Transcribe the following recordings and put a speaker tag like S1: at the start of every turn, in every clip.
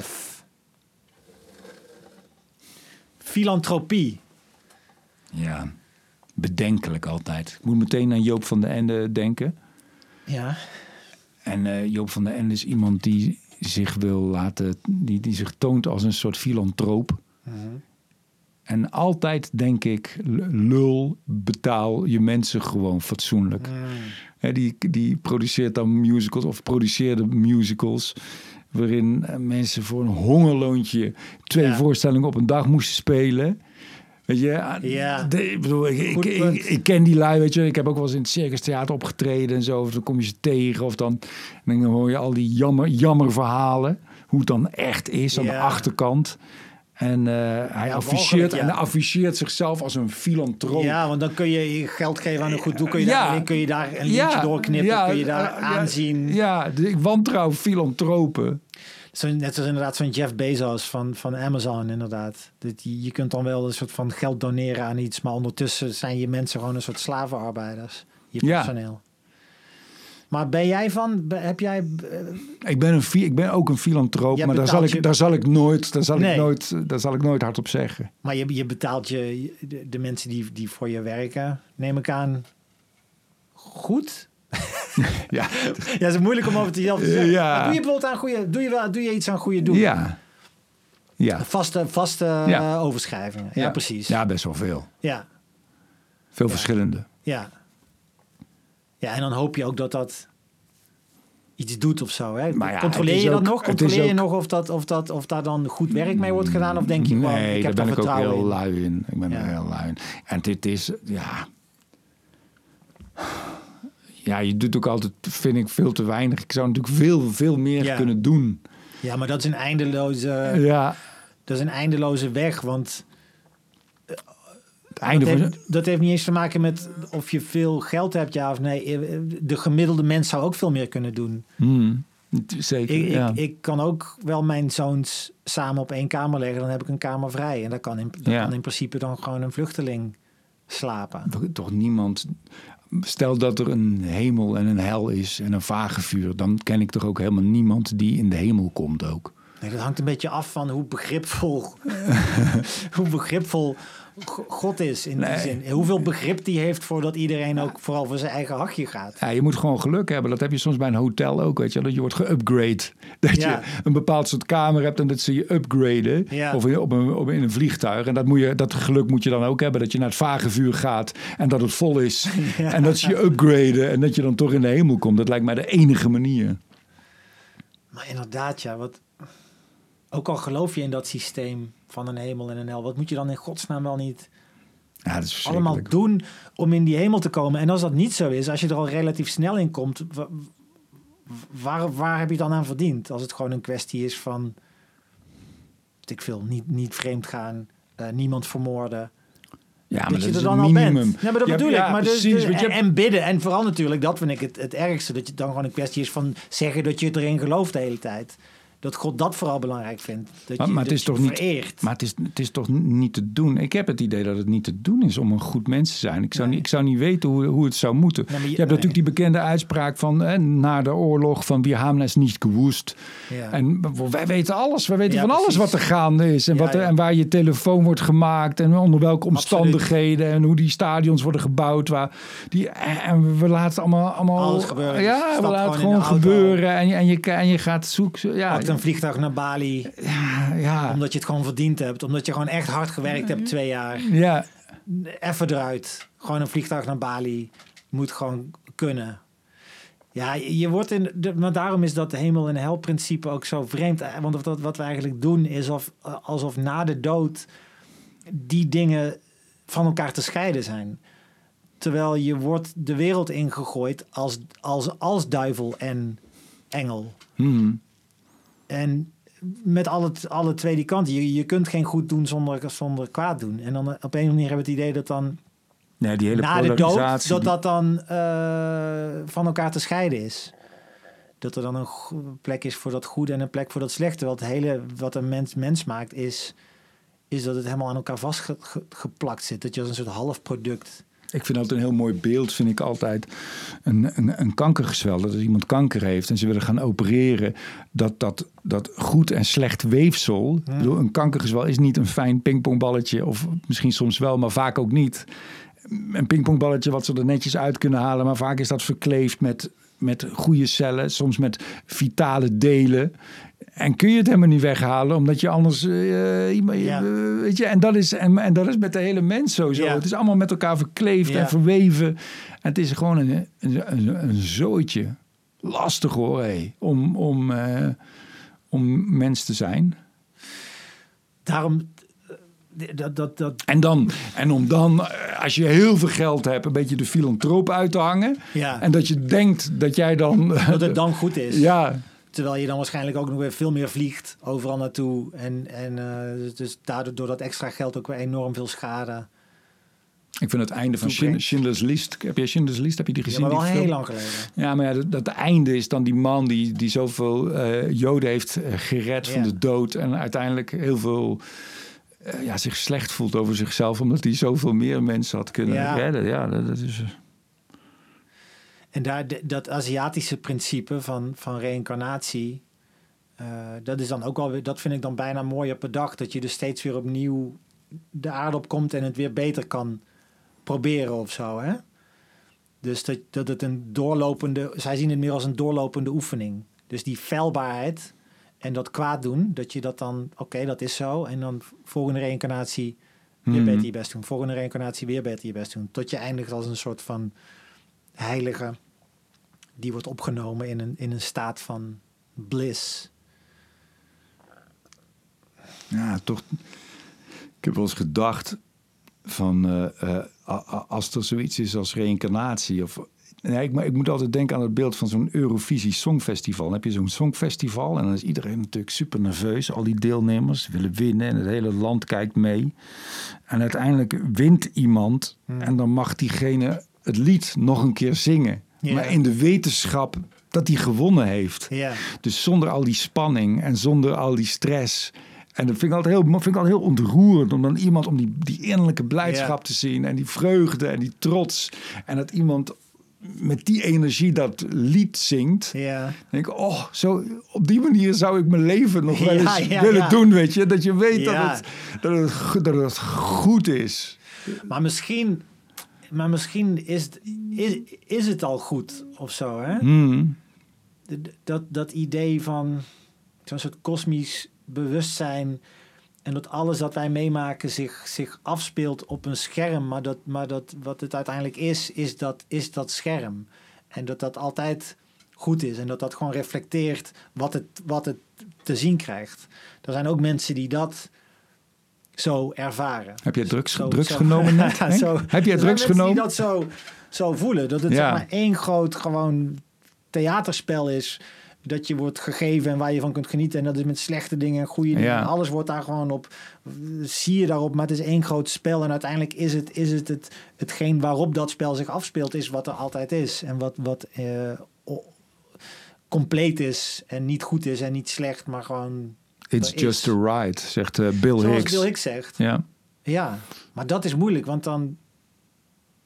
S1: F. Filantropie.
S2: Ja, bedenkelijk altijd. Ik moet meteen aan Joop van den Ende denken.
S1: Ja.
S2: En eh, Joop van den Ende is iemand die zich wil laten, die, die zich toont als een soort filantroop. En altijd denk ik, lul, betaal je mensen gewoon fatsoenlijk. Hè, die, die produceert dan musicals of produceerde musicals. Waarin mensen voor een hongerloontje twee
S1: Ja.
S2: voorstellingen op een dag moesten spelen. Weet je,
S1: Ja.
S2: de- ik bedoel, ik, ik, ik, ken die lui, weet je. Ik heb ook wel eens in het Circus Theater opgetreden en zo. Of dan kom je ze tegen of dan, dan hoor je al die jammer, jammer verhalen. Hoe het dan echt is aan de
S1: Ja.
S2: achterkant. En eh, hij
S1: Ja,
S2: afficheert,
S1: ja.
S2: en hij afficheert zichzelf als een filantroop.
S1: Ja, want dan kun je je geld geven aan een goed doel. Kun je,
S2: Ja.
S1: daar, kun je daar een liedje doorknippen. kun je daar
S2: eh, ja,
S1: aanzien.
S2: Ja, de- ik wantrouw filantropen.
S1: Zo, net zoals inderdaad zo'n Jeff Bezos van, van Amazon inderdaad. Dat je, je kunt dan wel een soort van geld doneren aan iets. Maar ondertussen zijn je mensen gewoon een soort slavenarbeiders. Je personeel. Maar ben jij van... Heb jij... eh,
S2: Ik ben, een, ik ben ook een filantroop,
S1: Jij
S2: maar daar zal, ik, daar, zal ik nooit, daar, zal
S1: Nee.
S2: ik nooit, daar zal ik nooit hard op zeggen.
S1: Maar je, je betaalt je, de, de mensen die, die voor je werken, neem ik aan, goed?
S2: Ja,
S1: Ja, het is moeilijk om over te zeggen.
S2: Ja.
S1: Maar doe je bijvoorbeeld aan goede, doe je, wel, doe je iets aan goede doelen?
S2: ja. Ja.
S1: Vaste, vaste
S2: Ja.
S1: eh, overschrijvingen. Ja, precies. Ja.
S2: Ja, best wel veel.
S1: Ja.
S2: Veel verschillende.
S1: ja. En dan hoop je ook dat dat iets doet of zo. Hè?
S2: Maar ja,
S1: Controleer je dat
S2: ook-
S1: nog? Controleer je nog of, dat, of, dat, of daar dan goed werk mee wordt gedaan? Of denk je
S2: nee,
S1: ik heb
S2: daar ben ik ook heel
S1: in?
S2: lui in. Ik ben
S1: Ja.
S2: er heel lui in. En dit is, ja... Ja, je doet ook altijd, vind ik, veel te weinig. Ik zou natuurlijk veel, veel meer
S1: Ja.
S2: kunnen doen.
S1: Ja, maar dat is een eindeloze,
S2: Ja,
S1: dat is een eindeloze weg. Want
S2: einde
S1: dat, heeft, dat heeft niet eens te maken met of je veel geld hebt, ja of nee. De gemiddelde mens zou ook veel meer kunnen doen.
S2: Hmm, zeker,
S1: Ik,
S2: ja.
S1: ik, ik kan ook wel mijn zoons samen op één kamer leggen. Dan heb ik een kamer vrij. En daar kan in, daar
S2: Ja.
S1: kan in principe dan gewoon een vluchteling slapen.
S2: toch niemand. Stel dat er een hemel en een hel is en een vagevuur, dan ken ik toch ook helemaal niemand die in de hemel komt ook.
S1: Nee, dat hangt een beetje af van hoe begripvol, hoe begripvol God is in die zin. Hoeveel begrip die heeft voordat iedereen ook vooral voor zijn eigen hachje gaat.
S2: Ja, je moet gewoon geluk hebben. Dat heb je soms bij een hotel ook, weet je. Dat je wordt geupgrade. Dat
S1: Ja.
S2: je een bepaald soort kamer hebt en dat ze je upgraden.
S1: Ja.
S2: Of in, op een, op, in een vliegtuig. En dat, moet je, dat geluk moet je dan ook hebben. Dat je naar het vagevuur gaat en dat het vol is. En dat ze je upgraden en dat je dan toch in de hemel komt. Dat lijkt mij de enige manier.
S1: Maar inderdaad, ja, wat, ook al geloof je in dat systeem van een hemel en een hel, wat moet je dan in godsnaam wel niet
S2: Ja, dat is
S1: allemaal doen om in die hemel te komen? En als dat niet zo is, als je er al relatief snel in komt, wa- waar, waar heb je dan aan verdiend? Als het gewoon een kwestie is van, ik veel, niet, niet vreemd gaan, eh, niemand vermoorden.
S2: Ja, maar
S1: dat
S2: dat
S1: je
S2: is
S1: er dan al bent. Ja, maar dat bedoel ik. Maar dus,
S2: precies,
S1: dus- en bidden. En vooral natuurlijk, dat vind ik het, het ergste. Dat je dan gewoon een kwestie is van zeggen dat je erin gelooft de hele tijd. Dat God dat vooral belangrijk vindt. Dat
S2: Maar,
S1: je,
S2: maar het
S1: dat
S2: is toch niet.
S1: vereert.
S2: Maar het is, het is toch niet te doen. Ik heb het idee dat het niet te doen is om een goed mens te zijn. Ik zou, niet, ik zou niet weten hoe, hoe het zou moeten.
S1: je-
S2: je, hebt
S1: nee.
S2: natuurlijk die bekende uitspraak van eh, na de oorlog van we hebben het niet gewoest.
S1: Ja.
S2: En wij weten alles. Wij weten
S1: Ja,
S2: van alles
S1: precies.
S2: wat er gaande is. En,
S1: Ja,
S2: wat er, en waar je telefoon wordt gemaakt. En onder welke omstandigheden. En hoe die stadions worden gebouwd. Waar die, en we laten allemaal... allemaal
S1: Alles gebeuren.
S2: Ja, we laten het
S1: gewoon
S2: gebeuren. En je, en, je, en je gaat zoeken. Ja,
S1: een vliegtuig naar Bali.
S2: ja,
S1: Omdat je het gewoon verdiend hebt. Omdat je gewoon echt hard gewerkt hebt twee jaar.
S2: ja.
S1: Even eruit. Gewoon een vliegtuig naar Bali. Moet gewoon kunnen. Ja, je wordt in. De, maar daarom is dat hemel- en hel-principe ook zo vreemd. Want wat, wat we eigenlijk doen is of, alsof na de dood die dingen van elkaar te scheiden zijn. Terwijl je wordt de wereld ingegooid als, als, als duivel en engel.
S2: Hmm.
S1: En met alle, alle twee die kanten. Je, je kunt geen goed doen zonder, zonder kwaad doen. En dan eh, op een of andere manier hebben we het idee dat dan
S2: Nee, die hele
S1: na de dood, dat dat dan eh, van elkaar te scheiden is. Dat er dan een plek is voor dat goede en een plek voor dat slechte. Wat, het hele, wat een mens, mens maakt is, is dat het helemaal aan elkaar vastgeplakt zit. Dat je als een soort halfproduct
S2: Ik vind altijd een heel mooi beeld, vind ik altijd een, een, een kankergezwel. Dat als iemand kanker heeft en ze willen gaan opereren, dat dat, dat goed en slecht weefsel. Bedoel, een kankergezwel is niet een fijn pingpongballetje, of misschien soms wel, maar vaak ook niet. Een pingpongballetje wat ze er netjes uit kunnen halen, maar vaak is dat verkleefd met, met goede cellen, soms met vitale delen. En kun je het helemaal niet weghalen, omdat je anders. iemand-
S1: Ja.
S2: eh, weet je, en, dat is, en, en dat is met de hele mens zo. zo.
S1: Ja.
S2: Het is allemaal met elkaar verkleefd en verweven. En het is gewoon een, een, een, een zooitje. Lastig hoor, hé, om, om, eh, om mens te zijn.
S1: Daarom, eh, dat, dat, dat,
S2: En, dan, en om dan, als je heel veel geld hebt, een beetje de filantroop uit te hangen.
S1: ja,
S2: En dat je denkt dat jij dan.
S1: dat het dan goed is.
S2: ja,
S1: Terwijl je dan waarschijnlijk ook nog weer veel meer vliegt overal naartoe. En, en eh, dus daardoor door dat extra geld ook weer enorm veel schade.
S2: ik vind het einde van. Schindler's List. Heb je Schindler's List? Heb je die
S1: Ja,
S2: gezien?
S1: maar wel heel lang geleden.
S2: Ja, maar ja, dat, dat einde is dan die man die, die zoveel eh, Joden heeft eh, gered van
S1: Ja.
S2: de dood. En uiteindelijk heel veel ja, zich slecht voelt over zichzelf. Omdat hij zoveel meer mensen had kunnen
S1: Ja.
S2: redden. Ja, dat, dat is...
S1: En daar, de- dat Aziatische principe van, van reïncarnatie, eh, dat is dan ook wel weer, dat vind ik dan bijna mooier per dag. Dat je dus steeds weer opnieuw de aarde opkomt en het weer beter kan proberen of zo. Hè? Dus dat, dat het een doorlopende, zij zien het meer als een doorlopende oefening. Dus die feilbaarheid en dat kwaad doen, dat je dat dan, oké, dat is zo. En dan volgende reïncarnatie weer
S2: Mhm.
S1: beter je best doen. Volgende reïncarnatie weer beter je best doen. Tot je eindigt als een soort van heilige die wordt opgenomen in een, in een staat van bliss.
S2: Ja, toch. Ik heb wel eens gedacht van eh, eh, als er zoiets is als reïncarnatie. Of, nee, ik, maar ik moet altijd denken aan het beeld van zo'n Eurovisie Songfestival. Dan heb je zo'n Songfestival en dan is iedereen natuurlijk super nerveus. Al die deelnemers willen winnen en het hele land kijkt mee. En uiteindelijk wint iemand en dan mag diegene het lied nog een keer zingen. Maar in de wetenschap dat hij gewonnen heeft.
S1: Ja,
S2: Dus zonder al die spanning en zonder al die stress. En dat vind ik altijd heel, vind ik altijd heel ontroerend om dan iemand om die, die innerlijke blijdschap te zien en die vreugde en die trots. En dat iemand met die energie dat lied zingt.
S1: ja,
S2: denk ik, oh, zo, op die manier zou ik mijn leven nog wel eens
S1: ja,
S2: willen doen, weet je. Dat je weet dat, het, dat, het, dat het goed is.
S1: maar misschien, maar misschien is, het- is, is het al goed of zo. Hè?
S2: Hmm.
S1: Dat, dat idee van zo'n soort kosmisch bewustzijn. En dat alles wat wij meemaken zich, zich afspeelt op een scherm. Maar, dat, maar dat, wat het uiteindelijk is, is dat, is dat scherm. En dat dat altijd goed is. En dat dat gewoon reflecteert wat het, wat het te zien krijgt. Er zijn ook mensen die dat zo ervaren.
S2: Heb jij drugs,
S1: Zo-
S2: drugs
S1: zo-
S2: genomen net?
S1: Zo.
S2: Heb
S1: zijn
S2: drugs genomen?
S1: die dat zo, zo voelen. Dat het
S2: Ja.
S1: zeg maar één groot gewoon theaterspel is. Dat je wordt gegeven en waar je van kunt genieten. En dat is met slechte dingen en goede dingen.
S2: Ja.
S1: Alles wordt daar gewoon op. Zie je daarop. Maar het is één groot spel. En uiteindelijk is het, is het, het hetgeen waarop dat spel zich afspeelt. Is wat er altijd is. En wat, wat eh, compleet is. En niet goed is en niet slecht. Maar gewoon
S2: It's just a ride, zegt eh, Bill
S1: zoals
S2: Hicks.
S1: Bill Hicks zegt.
S2: Ja.
S1: Ja, maar dat is moeilijk, want dan,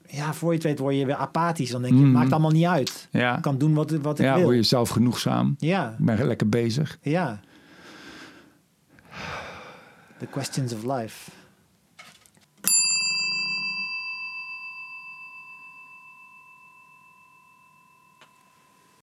S1: ja, voor je het weet word je weer apathisch. Dan denk je, het maakt allemaal niet uit.
S2: Ja,
S1: Ik kan doen wat, wat ik
S2: ja
S1: wil.
S2: word je zelf genoegzaam.
S1: Ja,
S2: Ik ben lekker bezig.
S1: ja. The questions of life.